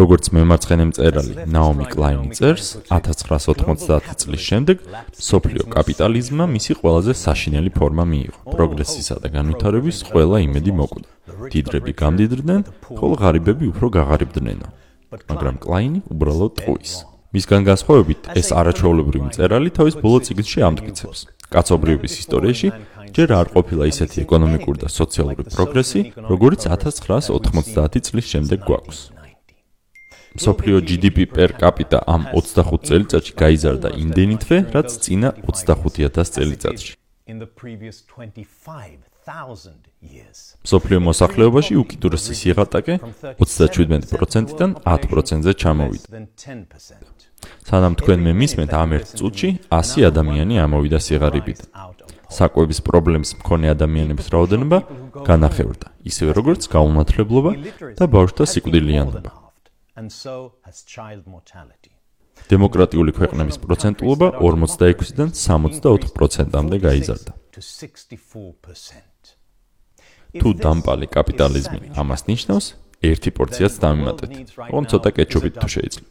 როგორც მემარცხენე მწერალი ნაომი კლაინი წერს, 1990 წლის შემდეგ სოფლიო კაპიტალიზმმა მისი ყველაზე საშინელი ფორმა მიიღო. პროგრესისა და განვითარების ყველა იმედი მოკვდა. დიდრები გამდიდრდნენ, ხოლო ღარიბები უფრო გაღარიბდნენ. მაგრამ კლაინი უბრალოდ ტყუის. მისგან განსხვავებით, ეს არაჩვეულებრივი მწერალი თავის ბოლო წიგნში ამტკიცებს. კაცობრიობის ისტორიაში ჯერ არ ყოფილა ისეთი ეკონომიკური და სოციალური პროგრესი, როგორც 1990 წლის შემდეგ გვაქვს. სოფლიო GDP per capita ამ 25 წელიწადში გაიზარდა იმდენითვე, რაც წინა 25000 წელიწადში. სოფლიო მოსახლეობაში უკიდურესი სიღატაკე 37%-დან 10%-ზე ჩამოვიდა. სანამ თქვენ მე მისმენთ ამ ერთ წუთში 100 ადამიანი ამოვიდა სიღარიბით. საკვების პრობლემის მქონე ადამიანების რაოდენობა განახევრდა, ისევე როგორც გაუნათლებლობა და ბავშვთა სიკვდილიანობა. დემოკრატიული ქვეყნების პროცენტულობა 46-დან 64%-მდე გაიზარდა. თუ დამპალი კაპიტალიზმი ამას ნიშნავს, ერთი პორციაც დამიმატეთ. ოღონდ ცოტა კეჩუპით თუ შეიძლება.